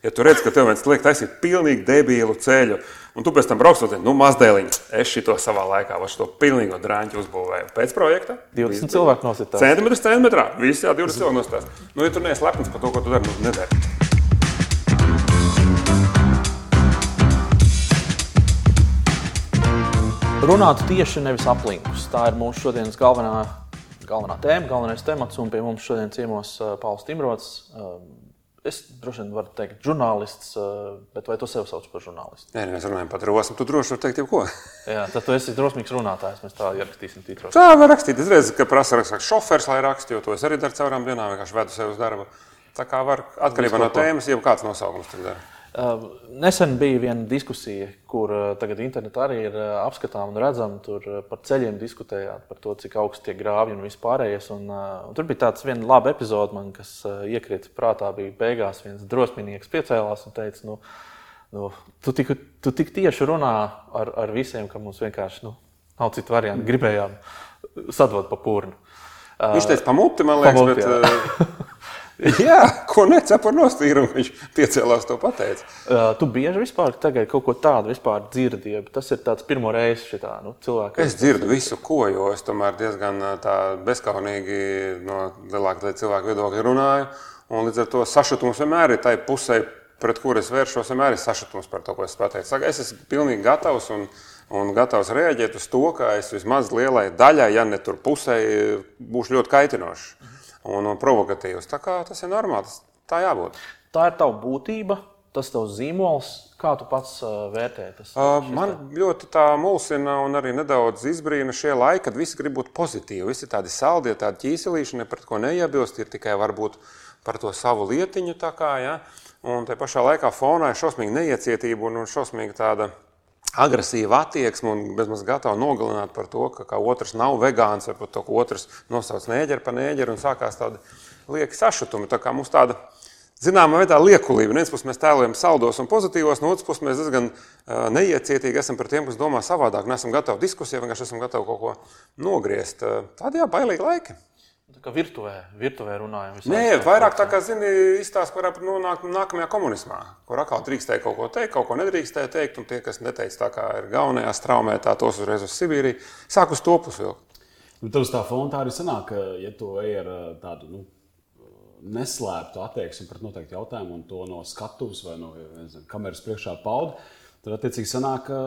Ja tu redz, ka tev viens liek taisīt pilnīgi debilu ceļu, un tu pēc tam brauks uz nu, mazdēliņu, es šito savā laikā, vai šo pilnīgo drāņu uzbūvēju pēc projekta. 20 cilvēku nositās. Centimetrs centimetrā, visi jā, 20 cilvēku nostās. Nu, ja tu neesi lepns par to, ko tu dari, nu, nedari. Runāt tieši nevis aplinkus. Tā ir mūsu šodienas galvenā, galvenā tēma, galvenais temats. Un pie mums šodien ciemos uh, Pauls Timrods. Es droši vien varu teikt, žurnālists, uh, bet vai tu sev sauc par žurnālistu? Nē, mēs runājam par drosmi. Tu droši vari teikt, jebko. Jā, tad tu esi drosmīgs runātājs. Mēs tā ierakstīsim tītros. Tā var rakstīt. Es redzu, ka prasa rakstīt šofers, lai rakstītu, jo to es arī daru caurām dienām, vienkārši vedu sev uz darbu. Tā kā var atkarībā no tēmas, jau kāds nosaukums tur dara. Uh, nesen bija viena diskusija, kur uh, tagad internetā arī ir uh, apskatāms un redzams. Tur uh, par ceļiem diskutējāt, par to, cik augsts tie grāvi un vispārējais. Un, un tur bija tāds viens labs epizode, man, kas iekrita prātā. Bija beigās viens drosmīgs piecēlās un teica, nu, nu, tu, tik, tu tik tieši runā ar, ar visiem, ka mums vienkārši nu, nav citu variantu. Gribējām sadot pa pūnu. Uh, Viņš teica, pamuti, man liekas, Pamut, jā. bet, jā, ko necep ar nostīrumu, viņš piecēlās to pateica. Uh, tu bieži vispār tagad kaut ko tādu vispār dzirdi, ja tas ir tāds pirmo reizi šitā, nu, cilvēka. Es dzirdu visu, ko, jo es tomēr diezgan tā bezkaunīgi no lielākā daļa cilvēku viedokļa runāju. Un līdz ar to sašutums vienmēr ir tai pusē, pret kuru es vēršos, vienmēr ir sašutums par to, ko es pateicu. Es esmu pilnīgi gatavs un, un gatavs reaģēt uz to, ka es vismaz lielai daļai, ja ne tur pusē, būšu ļoti kaitinošs un, un provokatīvs. Tā kā tas ir normāli, tas tā jābūt. Tā ir tava būtība, tas tavs zīmols. Kā tu pats uh, vērtē tas? Uh, Man tā- ļoti tā mulsina un arī nedaudz izbrīna šie laiki, kad visi grib būt pozitīvi. Visi tādi saldi, tādi ķīselīši, ne pret ko neiebilst, ir tikai varbūt par to savu lietiņu. Kā, ja? Un te pašā laikā fonā ir šausmīga neiecietība un un šausmīga tāda agresīva attieksme un bezmaz gatava nogalināt par to, ka, ka otrs nav vegāns vai par to, ka otrs nosauc nēģeri par nēģeri un sākās tādi lieki sašutumi. Tā kā mums tāda zināmā veidā liekulība. No vienas puses mēs tēlojam saldos un pozitīvos, no otras puses mēs diezgan neiecietīgi esam par tiem, kas domā savādāk. Nesam gatavi diskusijai, vienkārši esam gatavi kaut ko nogriezt. Tādi jā, bailīgi laiki. Tā kā virtuvē, virtuvē runājam. Nē, vairāk tā kā zini, izstāsta, kur varētu nonākt nākamajā komunismā, kur atkal drīkstēja kaut ko teikt, kaut ko nedrīkstēja teikt, un tie, kas neteica tā kā ir galvenajā straumē, tā tos uzreiz uz Sibīriju, sāk uz to pusi vilkt. Nu, Tur uz tā fona tā arī sanāk, ka, ja tu ej ar tādu nu, neslēptu attieksmi pret noteiktu jautājumu un to no skatuves vai no nezinu, kameras priekšā paudi, tad attiecīgi sanāk, ka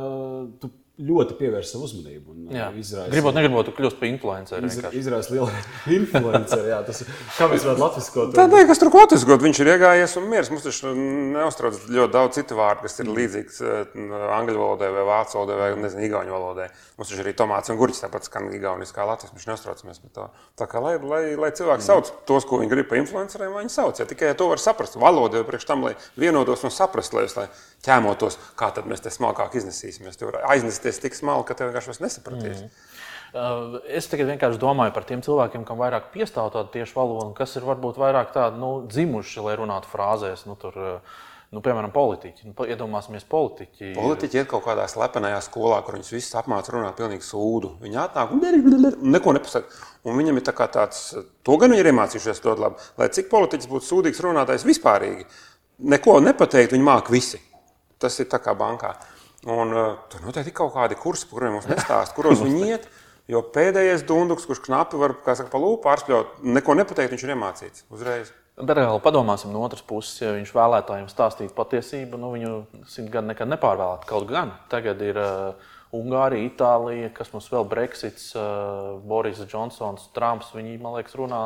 tu ļoti pievērsi savu uzmanību. Ā, izraisi- Gribot, negribot, kļūsi par influenceru. Iz- vienkārši. Izraisa lielu influenceru. jā, Tas ir kā mēs varētu latviskot. Tā ir kas tur god viņš ir iegājies un miers. Mums taču neuztrauc ļoti daudz citu vārdu, kas ir līdzīgs eh, angļu valodai vai vācu valodai vai nezinu, igauņu valodai. Mums taču arī tomāts un gurķis tāpat skan igauniski kā latvijas. Mēs neuztraucamies par to. Tā kā lai, lai, lai cilvēki sauc tos, ko viņi grib par influenceriem, lai viņi sauc. Ja tikai to var saprast. Valoda jau priekš tam, lai vienotos un saprast, lai, lai ķēmotos, kā tad mēs te smalkāk iznesīsimies. Tu vari aiznesties tik smalki, ka tev vienkārši vairs nesapratīsi. Uh, Es tagad vienkārši domāju par tiem cilvēkiem, kam vairāk piestāv tāda tieši valoda, un kas ir varbūt vairāk tādi nu, dzimuši, lai runātu frāzēs. Nu, tur, uh, nu, piemēram, politiķi. Nu, iedomāsimies, politiķi. Politiķi iet kaut kādā slepenajā skolā, kur viņus visus apmāca runāt pilnīgi sūdu. Viņi atnāk un neko nepasaka. Un viņam ir tā tāds, to gan viņi ir iemācījušies ļoti labi, lai cik politiķis būtu sūdīgs runātājs vispārīgi. Neko nepateikt, viņi māca visi. Tas ir tā kā bankā. Un uh, tur noteikti ir kaut kādi kursi, par kuriem mums nestāst, kuros viņi iet. Jo pēdējais dunduks, kurš knapi var saka, pa lūpu pārspļaut, neko nepateikt, viņš ir iemācīts uzreiz. Reāli padomāsim no otras puses, ja viņš vēlētājiem stāstītu patiesību, nu viņu simt gadu nekad nepārvēlētu. Kaut gan tagad ir uh, Ungārija, Itālija, kas mums vēl Brexits, uh, Boris Džonsons, Trumps. Viņi, man liekas, runā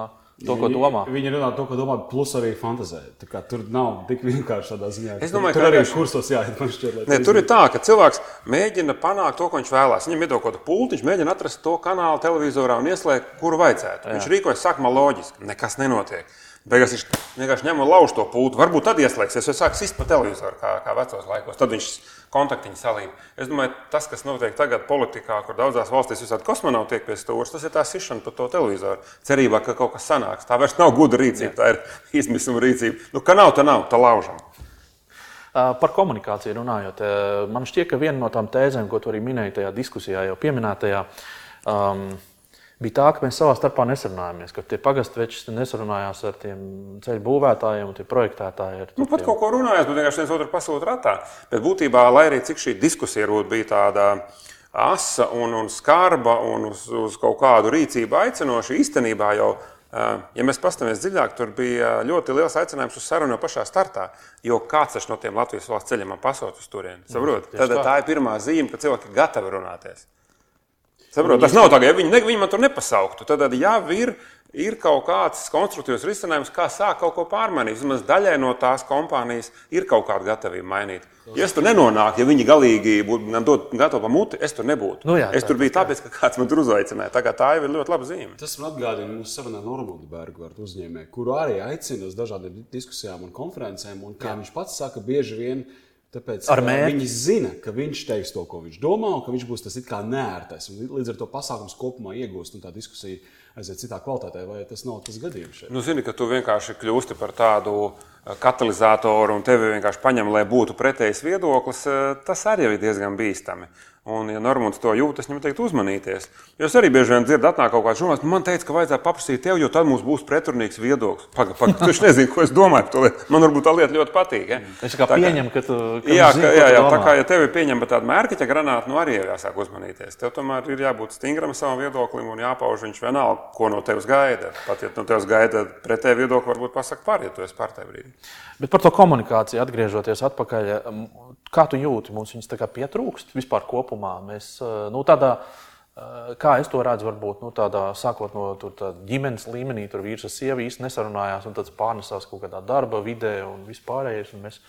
to, ko domā. Viņi runā to, ko domā, plus arī fantazē. Tā kā Tur nav tik vienkārši tādā ziņā. Es domāju, tur ka arī vienkārši- kursos jāiet. man šķiet, Ne, to tur ir tā, ka cilvēks mēģina panākt to, ko viņš vēlās. Viņam iedod kaut kādu pulti, viņš mēģina atrast to kanālu televizorā un ieslēgt, kuru vajadzētu. Jā. Viņš rīkojas sākumā loģiski, nekas nenotiek. Beigās viņš vienkārši ņem un lauž to pultu. Varbūt tad ieslēgsies, jo sāks sist pa televizoru, kā, kā vecos laikos. Tad viņš kontaktiņu salīja. Es domāju, tas, kas notiek tagad politikā, kur daudzās valstīs visādi kosmonauti tiek pie stūra, tas ir tā sišana pa to televizoru. Cerībā, ka kaut kas sanāks. Tā vairs nav gudra rīcība, tā ir izmisuma rīcība. Nu, ka nav, tā nav, tā laužam. Par komunikāciju runājot, man šķiet, ka viena no tām tēzēm, ko tu arī minēji tajā diskusijā, jau pieminētajā, um, bija tā, ka mēs savā starpā nesarunājāmies. Ka tie pagastveči nesarunājās ar tiem ceļu būvētājiem un projektētājiem. Nu, pat kaut ko runājās, bet vienkārši viens otru pasūta ratā. Bet būtībā, lai arī cik šī diskusija bija tāda asa un, un skarba un uz, uz kaut kādu rīcību aicinoša, īstenībā jau. Ja mēs paskatāmies dziļāk, tur bija ļoti liels aicinājums uz sarunu jau pašā startā. Jo kāds no tiem Latvijas valsts ceļiem man pasūta uz turieni? Saprotiet, tad tā ir pirmā zīme, ka cilvēki ir gatavi runāties. Saprot, tas nav tā, ka ja viņi, ne, viņi man tur nepasauktu. Tad, ja ir, ir kaut kāds konstruktīvs risinājums, kā sākt kaut ko pārmainīt, vismaz daļai no tās kompānijas ir kaut kāda gatavība mainīt. Ja es tur nenonāku, ja viņi galīgi būtu man dot gatavu pa muti, es tur nebūtu. Nu jā, es tur biju tāpēc, ka kāds man tur uzaicināja. Tā, tā jau ir ļoti laba zīme. Tas man atgādina mūsu sarunu ar Normālu Bergu uzņēmēju, kuru arī aicina uz dažādām diskusijām un konferencēm. Un, kā jā. viņš pats saka, bieži vien Tāpēc viņi zina, ka viņš teiks to, ko viņš domā, un ka viņš būs tas it kā nērtais. Līdz ar to pasākums kopumā iegūst, un tā diskusija aiziet citā kvalitātē, vai tas nav tas gadījums. Šeit? Nu, zini, ka tu vienkārši kļūsti par tādu eh, katalizatoru, un tevi vienkārši paņem, lai būtu pretējs viedoklis. Eh, tas arī ir diezgan bīstami. Un, ja Normons to jūt, es viņam teiktu, uzmanīties. Jo es arī bieži vien dzirdu, atnāk kaut kāds žurnālists, man teica, ka vajadzētu paprasīt tev, jo tad mums būs pretrunīgs viedoklis. Pagaid, pagaid, tu nezini, ko es domāju par to lietu. Man varbūt tā lieta ļoti patīk. Ja? Es kā tā pieņemu, ka tu. Ka jā, zini, ka, jā, jā tā kā ja tev ir pieņemta tāda mērķa granāta, nu arī jāsāk uzmanīties. Tev tomēr ir jābūt stingram savam viedoklim un jāpauž viņš vienalga, ko no tevis gaida. Pat ja no tevis gaida pretēju viedokli, varbūt pasaka par, ja tu esi par tajā brīdī. Bet par to komunikāciju atgriežoties atpakaļ, kā tu jūti, mums viņas pietrūkst vispār kopumā. Mēs, nu, tādā, kā es to redzu, varbūt nu, tādā, sākot no tur, ģimenes līmenī, tur vīrs ar sievu īsti nesarunājās, un tas pārnesās kaut kādā darba vidē un vispārējais. Un mēs,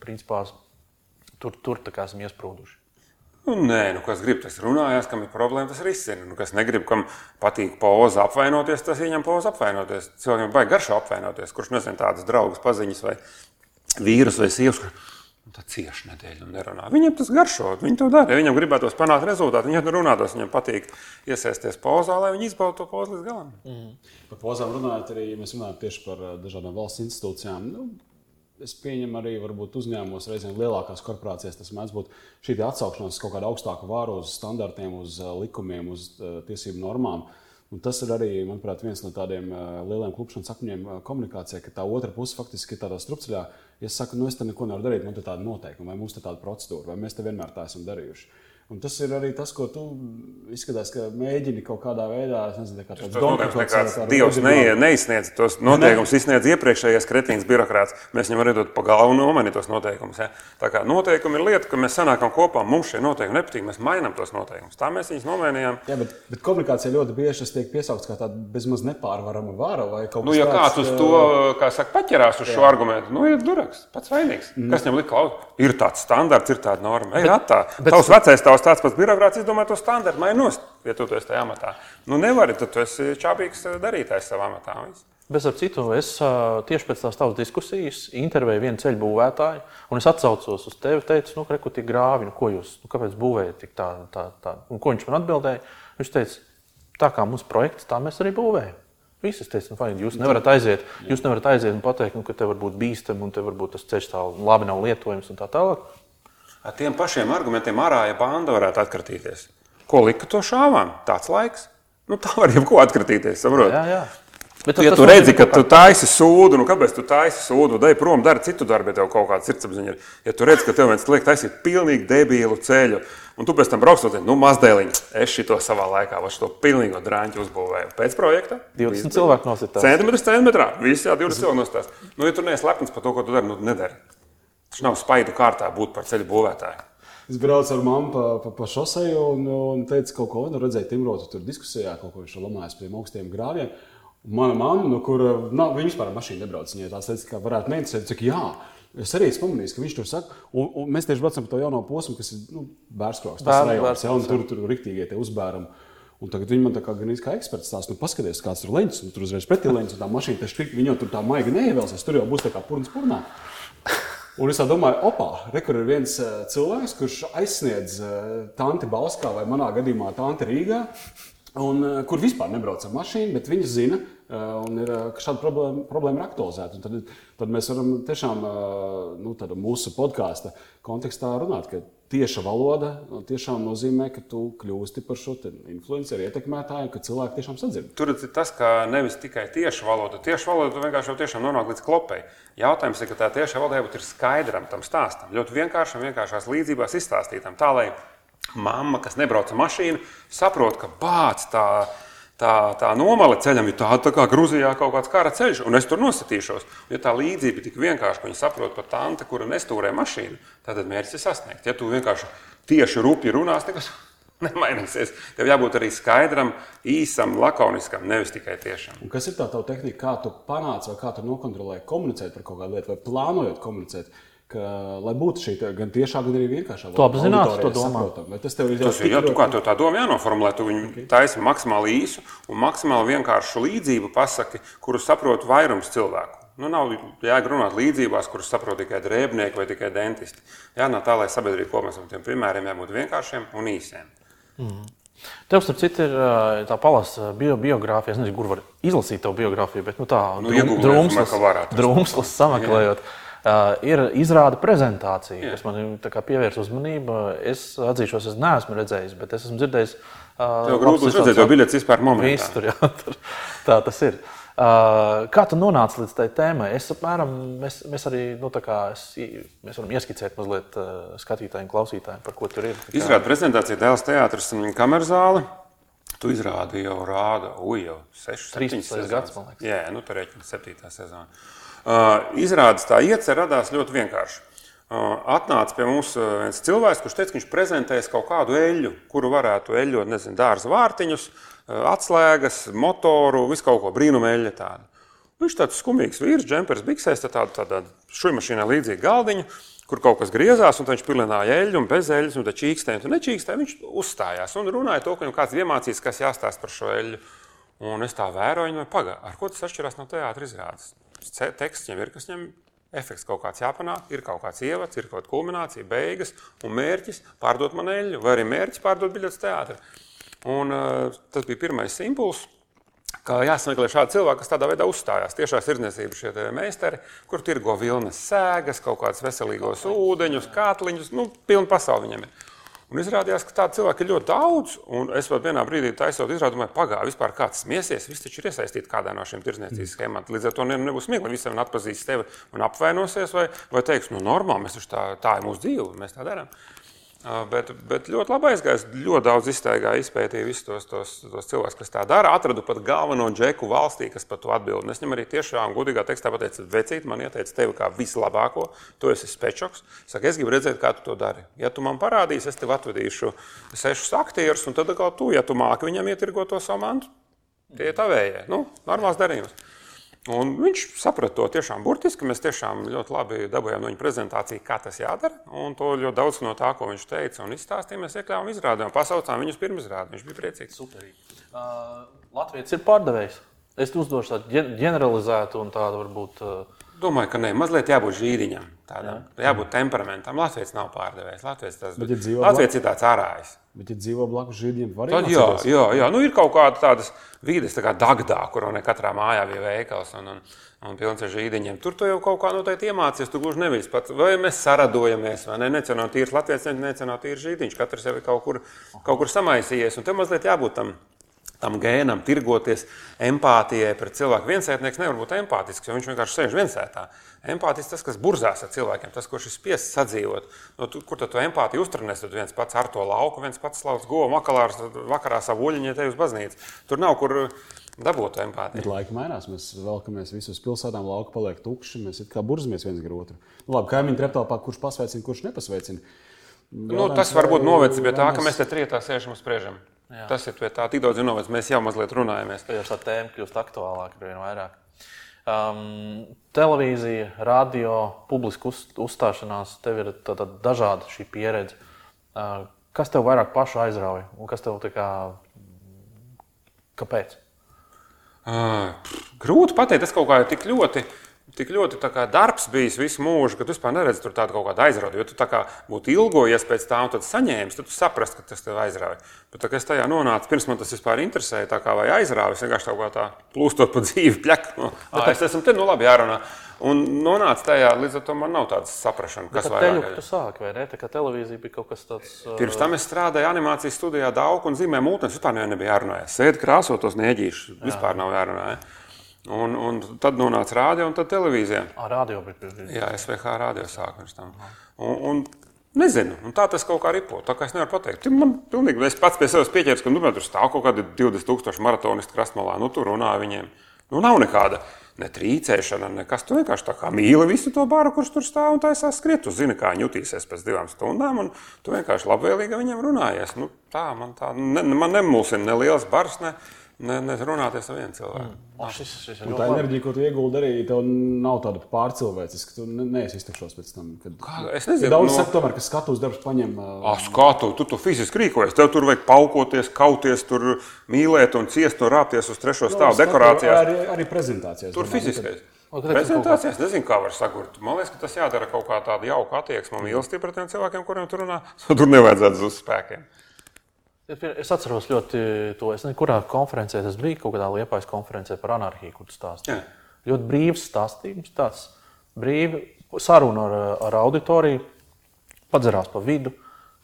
principā, tur, tur esam iesprūduši. Nu, nē, nu, kas grib, tas runājās, kam ir problēma, tas risina. Nu, kas negrib, kam patīk poza apvainoties, tas viņam poza apvainoties. Cilvēkiem vajag garšo apvainoties, kurš nezina tādas draugas paziņas vai vīrus vai sievas. Nu, tā cieši nedēļu un nerunā. Viņam tas garšo, viņi to dara. Ja viņam gribētos panākt rezultātu, viņam runātos, viņam patīk iesaisties pozā, lai viņi izbaudu to pozu līdz galam. Mm. Par pozām runājot, arī ja mēs runājam tieši par eh, dažādām valsts institūcijām. Nu, Es pieņemu arī uzņēmumos, reizēm lielākās korporācijās, tas mēdz būt šī atsaukšanās kaut kādu augstāku vāru, uz standartiem, uz uh, likumiem, uz uh, tiesību normām. Un tas ir arī, manuprāt, viens no tādiem uh, lieliem klupšanas akmeņiem komunikācijā, ka tā otra puse faktiski ir tādā strupceļā. Es saku, nu es te neko nevaru darīt, man te tāda noteikuma, vai mums te tāda procedūra, vai mēs te vienmēr tā esam darījuši. Un tas ir arī tas, ko tu izskatās, ka mēģini kaut kādā veidā, nezinu, kā tāds donkāts. Dievs ne, neizsniedz tos noteikumus, ne. izsniedz iepriekšējais kretīns birokrāts. Mēs viņam arī dot pa galvu nomainīt tos noteikumus. Ja? Tā kā noteikumi ir lieta, ka mēs sanākam kopā, mums šie noteikumi nepatīk, mēs mainām tos noteikumus. Tā mēs viņus nomainījām. Jā, bet, bet komunikācija ļoti bieži tas tiek piesaukts kā tāda bezmaz nepārvarama vara vai kaut kas tāds. Nu, ja kāds uz to, kā saka, paķerās uz jā. šo argumentu, nu, ir duraks, pats vainīgs. Mm. Kas viņam lika klausīt? Ir tāds standarts, ir tāda norma. Ej, bet, tā. Bet, Tavs vecais tavs tāds pats birokrāts izdomā to standartu, mainos, ja tu esi tajā amatā. Nu, nevari, tad tu esi čābīgs darītājs savā amatā. Bez ar citu, es tieši pēc tās tavas diskusijas intervēju vienu ceļu būvētāju, un es atcaucos uz tevi. Teicu, nu, kur tie grāvi, nu, ko jūs, nu, kāpēc būvējat tik tā, tā, tā. Un ko viņš man atbildēja? Viņš teica, tā kā mums projekts, tā mēs arī būvējam. Visas teica, nu, fajn, jūs nevarat aiziet, jūs nevarat aiziet un pateikt, nu, ka te var būt bīstami un te varbūt tas ceļš tā labi nav lietojams un tā tālāk. Ar tiem pašiem argumentiem ārāja banda varētu atkratīties. Ko lika to šāvām? Tāds laiks. Nu, tā var jebko atkratīties, saprot? Jā, jā. Bet ja tu redzi, ka tu taisi sūdu, nu kāpēc tu taisi sūdu, dej prom, dari citu darbu, ja tev kaut kāda sirdsapziņa ir. Ja tu redzi, ka tev viens liek taisīt pilnīgi debilu ceļu, un tu pēc tam brauksot, nu mazdēliņ, es šito savā laikā, vai šo pilnīgo drāņu uzbūvēju. Pēc projekta 20 cilvēku nositās. Centimetrs centimetrā, visi jā, 20 cilvēku nostās. Nu, ja tu neesi lepns par to, ko tu dari, nu nedari. Tas nav spaidu kārtā būt par ceļu būvētāju. Es braucu ar mammu pa, pa, pa šoseju un, un teicu kaut ko, nu, redzēju, Timrotu tur diskusijā, kaut ko viņš lamājas pie augstiem grāviem. Mana mamma, no kura nav, viņa vispār ar mašīnu nebrauc, viņa tās teica, ka varētu neinteresēt, cik jā. Es arī esmu pamanījis, ka viņš tur saka, un, un mēs tieši braucam pa to jauno posmu, kas ir nu, bērnskroks. Tas ir rajons, ja, un tur tur riktīgie tie uzbērumi. Un tagad viņi man tā kā gan kā eksperts stāsta, nu, paskaties, kāds tur leņķis, un tur uzreiz pretī leņķis, un tā mašīna tieši tik, viņa tur tā maiga neievēlsies, tur jau būs tā kā purns purnā. Un es domāju, opā, re, kur ir viens uh, cilvēks, kurš aizsniedz uh, tanti Balskā vai manā gadījumā tanti Rīgā. Un, uh, kur vispār nebrauc ar mašīnu, bet viņi zina, un ir, ka šāda problēma, problēma ir aktualizēta. Tad, tad mēs varam tiešām nu, mūsu podkāstu kontekstā runāt, ka tieša valoda tiešām nozīmē, ka tu kļūsti par šo influenceru ietekmētāju, ka cilvēki tiešām sadzird. Tur ir tas, ka nevis tikai tieša valoda, tieša valoda vienkārši jau tiešām nonāk līdz klopei. Jautājums ir, ka tā tieša valoda jābūt skaidram tam stāstam, ļoti vienkāršam, vienkāršās līdzībās izstāstītam. Tā, mamma, kas nebrauc ar mašīnu, saprot, ka bāc tā tā, tā nomale ceļam ir tāda tā kā Grūzijā kaut kāds kara ceļš, un es tur nosatīšos. Ja tā līdzība tik vienkārši, ka viņi saprot par tanti, kura nestūrē mašīnu, tad mērķis ir sasniegts. Ja tu vienkārši tieši rupi runās, nekas nemainīsies. Tev jābūt arī skaidram, īsam, lakoniskam, nevis tikai tiešam. Un kas ir tā tā tehnika, kā tu panāc vai kā tu nokontrolē komunicēt par kaut kādu lietu vai plānojot komunicēt? Ka, lai būtu šī gan tiešā, gan arī vienkāršā. Tu apzināti to domā. Tas tev ir jāsaka. Jā, tu kā tev tā doma jānoformulē, tu viņu okay. taisi maksimāli īsu un maksimāli vienkāršu līdzību pasaki, kuru saprot vairums cilvēku. Nu, nav jēga runāt līdzībās, kuras saprot tikai drēbnieki vai tikai dentisti. Jā, no tā, lai sabiedrība kopumā tiem piemēriem jābūt vienkāršiem un īsiem. Mm. Tev, starp citu, ir tā palasa bio, biogrāfija. Es nezinu, kur var izlasīt tavu biogrāfiju, bet nu, tā nu, drūmslas, drūmslas sameklējot. Jā. Uh, ir izrāda prezentācija, Jā. kas man pievērsa uzmanību. Es atzīšos, es neesmu redzējis, bet es esmu dzirdējis. Uh, Tev grūti būs redzēt, jo biļets vispār momentā. Tur, jā, tur, tā tas ir. Uh, kā tu nonāci līdz tai tēmai? Es, apmēram, mēs, mēs arī nu, es, mēs varam ieskicēt mazliet uh, skatītājiem, klausītājiem, par ko tur ir. Izrāda prezentācija Dēls teātris un kamerzāle. Tu izrādi jau rāda, ui, jau 6, 7 gadus, man liekas. Jā, nu tur rēķina 7. sezona. Uh, izrādes tā iecerē radās ļoti vienkārši. Uh, atnāca pie mums uh, viens cilvēks, kurš teica, ka viņš prezentēs kaut kādu eļļu, kuru varētu eļļot, nezinu, dārza vārtiņus, atslēgas, motoru, visu kaut ko brīnumu eļļu tādu. Viņš tāds skumīgs vīrs, džempers, biksēs, tāda, tāda šujmašīnā līdzīga galdiņa, kur kaut kas griezās, un viņš pilināja eļļu, un bez eļļas, un tā čīkstēja, un nečīkstēja. Viņš uzstājās un runāja to, ka viņam kāds iemācīs, kas jāstāsta par šo eļļu. Un es tā vēroju, vai pagaidi, ar ko tas atšķirās no teātris izrādes teksts viņam ir, kas viņam efekts kaut kāds jāpanāk, ir kaut kāds ievads, ir kaut kāda kulminācija, beigas un mērķis pārdot man eļļu, vai arī mērķis pārdot biļetes teātri. Un, uh, tas bija pirmais impulss, ka jāsameklē šādi cilvēki, kas tādā veidā uzstājās. Tiešā tirdzniecība šie meistari, kur tirgo vilnas sēgas, kaut kādus veselīgos ūdeņus, kātliņus, nu, pilnu pasauli viņam ir. Un izrādījās, ka tādu cilvēku ir ļoti daudz. Es pat vienā brīdī taisot izrādījumu, pagāju, vispār kāds smiesies. Visi taču ir iesaistīti kādā no šīm tirdzniecības mm. schēmām. Līdz ar to ne, nebūs smieklīgi. Visiem atpazīst tevi un apvainosies, vai, vai teiks, nu, normāli, mēs tā, tā ir mūsu dzīve, mēs tā darām. Bet, bet ļoti labi aizgājis. Ļoti daudz iztaigāja, izpētīja visus tos, tos, tos cilvēkus, kas tā dara. Atradu pat galveno džeku valstī, kas par to atbild. Es viņam arī tiešām godīgā tekstā pateicu, vecīt, man ieteica tevi kā vislabāko. Tu esi spečoks. Saka, es gribu redzēt, kā tu to dari. Ja tu man parādīsi, es tev atvedīšu sešus aktierus, un tad atkal tu, ja tu māki viņam ietirgot to savu mantu, tie ir tavējie. Nu, normāls darījums. Un viņš saprata to tiešām burtiski. Mēs tiešām ļoti labi dabūjām no viņa prezentāciju, kā tas jādara. Un to ļoti daudz no tā, ko viņš teica un izstāstīja, mēs iekļāvām izrādē un pasaucām viņus pirmizrādē. Viņš bija priecīgs. Superīgi. Uh, Latvijas ir pārdevējs. Es uzdošu tādu ģeneralizētu un tādu varbūt. Uh, Domāju, ka nē, mazliet jābūt žīriņam, tādam, jā. jābūt temperamentam. Latvijas nav pārdevējs. Latvijas, tas, bet, ja Latvijas ir tāds ārājs. Bet, ja dzīvo blakus žīriem, var arī jā, jā, jā, nu ir kaut kāda tādas vides, tā kā Dagdā, kur ne katrā mājā bija veikals un, un, un pilns ar žīdiņiem. Tur tu jau kaut kā noteikti iemācies, tu gluži nevis pats. Vai mēs saradojamies, vai ne? Necenot tīrs Latvijas, necenot tīrs žīdiņš. Katrs jau ir kaut kur, kaut kur samaisījies, un te mazliet jābūt tam tam gēnam, tirgoties empātijai pret cilvēku. Viensētnieks nevar būt empātisks, jo viņš vienkārši sēž viensētā. Empātisks tas, kas burzās ar cilvēkiem, tas, kurš ir spiests sadzīvot. No, tu, kur tad to empātiju uzturnēs? Tad viens pats ar to lauku, viens pats slauc govu, makalārs, vakarā savu oļiņu, te uz baznīcu. Tur nav kur dabūt empātiju. Bet laika mainās. Mēs velkamies visus pilsētām, lauka paliek tukši. Mēs kā burzamies viens ar otru. Nu, labi, kaimiņu treptelpā, kurš pasveicina, kurš nepasveicina. Nu, tas varbūt novēc pie tā, ka mēs te trietā sēžam un spriežam. Jā. Tas ir pie tā, tik daudz inovēcijas. Mēs jau mazliet runājamies. Tā jau tā tēma kļūst aktuālāka ar vien vairāk. Um, televīzija, radio, publiska uz, uzstāšanās, tev ir tāda dažāda šī pieredze. Uh, kas tev vairāk pašu aizrauja un kas tev tā kā kāpēc? Uh, grūti pateikt, tas kaut kā tik ļoti tik ļoti tā kā, darbs bijis visu mūžu, ka tu vispār neredzi tur tādu kaut kādu aizraudu. Jo tu tā kā būtu ilgojies pēc tā, un tad saņēmis, tad tu saprasti, ka tas tev aizrauja. Bet tā, es tajā nonācu, pirms man tas vispār interesēja, tā kā vai aizrāvis, vienkārši tā kā tā plūstot pa dzīvi, pļak. No, nu, ā, es esmu te, nu labi, jārunā. Un nonāca tajā, līdz ar to man nav tādas saprašanas, kas ir. Teļu, tu sāki, vai ne? Tā kā televīzija bija kaut kas tāds. Pirms tam es strādāju animācijas studijā Dauku un zīmē mūtens. Vispār nebija jārunā. Sēdi krāsotos neģīšus. Vispār nav jārunā. Un, un tad nonāca rādio un tad televīzija. Ar rādio bija. Jā, SVH rādio sāk pirms tam. Un, un, Nezinu, un tā tas kaut kā ripo. Tā kā es nevaru pateikt. Man pilnīgi, es pats pie sevis pieķēru, ka nu, tur stāv kaut kādi 20,000 maratonisti krastmalā. Nu, tur runā viņiem. Nu, nav nekāda ne trīcēšana, nekas. Tu vienkārši tā kā mīli visu to bāru, kurš tur stāv un taisās skriet. Tu zini, kā jutīsies pēc divām stundām, un tu vienkārši labvēlīgi viņiem runājies. Nu, tā man tā, ne, man nemulsina ne liels bars, ne, ne, ne runāties ar vienu cilvēku. Mm. O, šis, šis tā labi. enerģija, ko tu iegūti, arī tev nav tāda pārcilvēciska. Tu neesi iztukšos pēc tam. Kad... Kā, es nezinu, daudz no... saka, tomēr, ka skatuves darbs paņem. Uh... Skatu, tu tu fiziski rīkojies. Tev tur vajag paukoties, kauties, tur mīlēt un ciest un rāpties uz trešo stāvu dekorācijās. Arī, arī prezentācijās. Tur fiziskais. Prezentācijās nezinu, kā var sagurt. Man liekas, ka tas jādara kaut kā tāda jauka attieksme un mīlestība pret tiem cilvēkiem, kuriem tur runā. Tur nevajadzētu uz spēkiem. Es atceros ļoti to, es nezinu, kurā konferencē tas bija, kaut kādā liepais konferencē par anarhiju, kur tas stāstīja. Ļoti brīvs stāstījums, tāds brīvi saruna ar, ar auditoriju, padzerās pa vidu.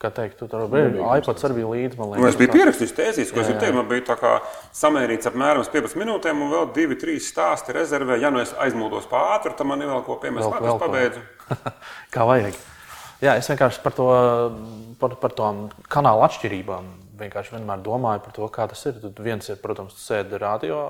Kā teikt, tu tur bija iPads arī bija līdzi. Man liekas, nu, es biju pierakstījis tēzīs, ko es teicu. Man bija samērīts apmēram 15 minūtēm, un vēl 2-3 stāsti rezervē. Ja nu es aizmūdos pāri, tad man ir vēl ko. Vēl, vēl pabeidzu. Kā vajag. Jā, es vienkārši par to, par, par tām kanāla atšķirībām vienkārši vienmēr domāju par to, kā tas ir. Tad viens ir, protams, sēdi radio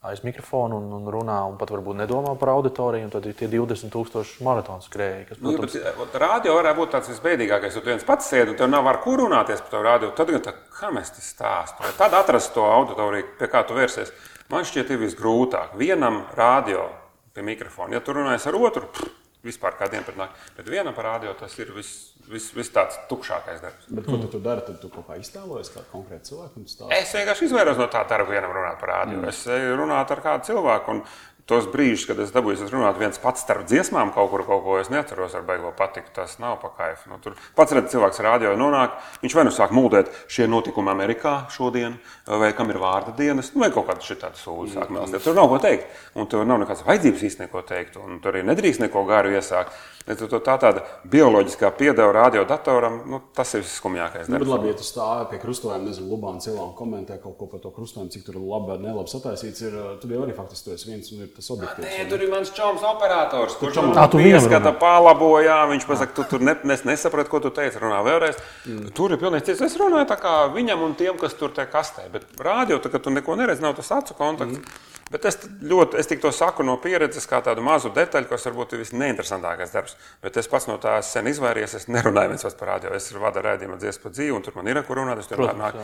aiz mikrofona un, un runā, un pat varbūt nedomā par auditoriju. Tad ir tie 20,000 maratonu skrēji. Kas, nu, protams... nu, bet, radio varētu būt tāds visbeidīgākais. Ja tu viens pats sēdi un tev nav ar ko runāties par to radio, tad gan tā, kā mēs te stāstām. Tad atrast to auditoriju, pie kā tu vērsies. Man šķiet, ir visgrūtāk. Vienam radio pie mikrofona. Ja tu runājies ar otru, pff, vispār kādiem pat nāk. Bet vienam par radio tas ir viss vis, vis tāds tukšākais darbs. Bet, ko tu, tu dari? Tad tu kaut kā iztēlojies kādu konkrētu cilvēku. Es vienkārši izvairos no tā darba, vienam runāt par rādio. Mm. Es runāju ar kādu cilvēku. Un, tos brīžus, kad es dabūju runāt viens pats starp dziesmām, kaut kur kaut ko es neatceros, ar beigo patiku. Tas nav pakaips. Nu, tur pats redzams, cilvēks rādio nonāk. Viņš vai nu sāk mūldēt šie notikumi Amerikā šodien, vai kam ir vārda dienas, nu, vai kaut kāda šī tāda sūdzība sāk melst. Tur nav ko teikt. Un tur nav nekādas vajadzības īstenībā neko teikt. Un tur arī nedrīkst neko garu iesākt. Tā tāda bioloģiskā piedeva radiodatoram, nu, tas ir skumjākais. Nu, labi, ja tu stāvi pie krustojuma, nezinu, Lubāna un komentē kaut ko par to krustojumu, cik tur labi, nelabi sataisīts, ir, tad jau arī faktiski tu viens un ir tas objektīvs. Nē, tur ir mans čoms operators, kurš man tā pieskata, palabojā, viņš pasaka, tu tur ne, nes, nesaprati, ko tu teici, runā vēlreiz. Mm. Tur ir pilnīgi cits. Es runāju tā kā viņam un tiem, kas tur te kastē, bet rādio, tā, ka tu neko neredzi, nav tas acu kontakts. Mm. Bet es ļoti, es tik to saku no pieredzes, kā tādu mazu detaļu, kas varbūt ir visneinteresantākais darbs. Bet es pats no tā sen izvairījos. Es nerunāju viens par rādio. Es vadu rādījumu dziesmu par dzīvi, un tur man ir kur runāt. Es tur nāk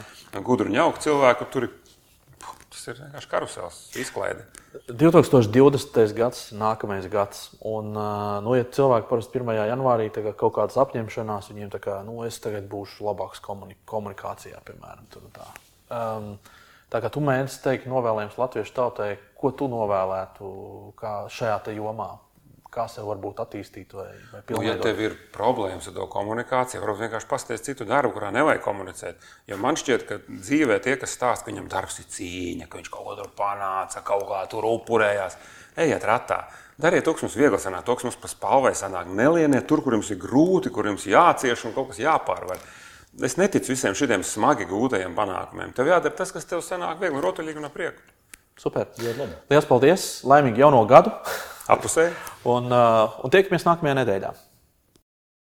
gudru ņauku cilvēku. Tur tas ir vienkārši karusels, izklaide. 2020. gads, nākamais gads. Un, nu, ja cilvēki parasti 1. janvārī kaut kādas apņemšanās, viņiem tā kā, nu, es tagad būšu labāks komunikācijā, piemēram. Tā. Um, Tā kā tu mēģini teikt, novēlējums latviešu tautai, ko tu novēlētu šajā jomā? Kā sev varbūt attīstīt, vai, vai? Nu, ja tev ir problēmas ar to komunikāciju, varbūt vienkārši pasties citu darbu, kurā nevajag komunicēt. Jo man šķiet, ka dzīvē tie, kas stāsta, ka viņam darbs ir cīņa, ka viņš kaut ko tur panāca, kaut kā tur upurējās, ejiet ratā. Dariet to, kas mums viegli sanāk, to, kas mums pa spalvai sanāk. Nelieniet tur, kur jums ir grūti, kur jums jācieš un kaut kas jāpārvar. Es neticu visiem šiem smagi gūtajiem panākumiem. Tev jādara tas, kas tev sanāk viegli, rotaļīgi un prieku. Super. Lielas paldies! Laimīgu jauno gadu! Apusē! un, uh, un tiekamies nākamajā nedēļā.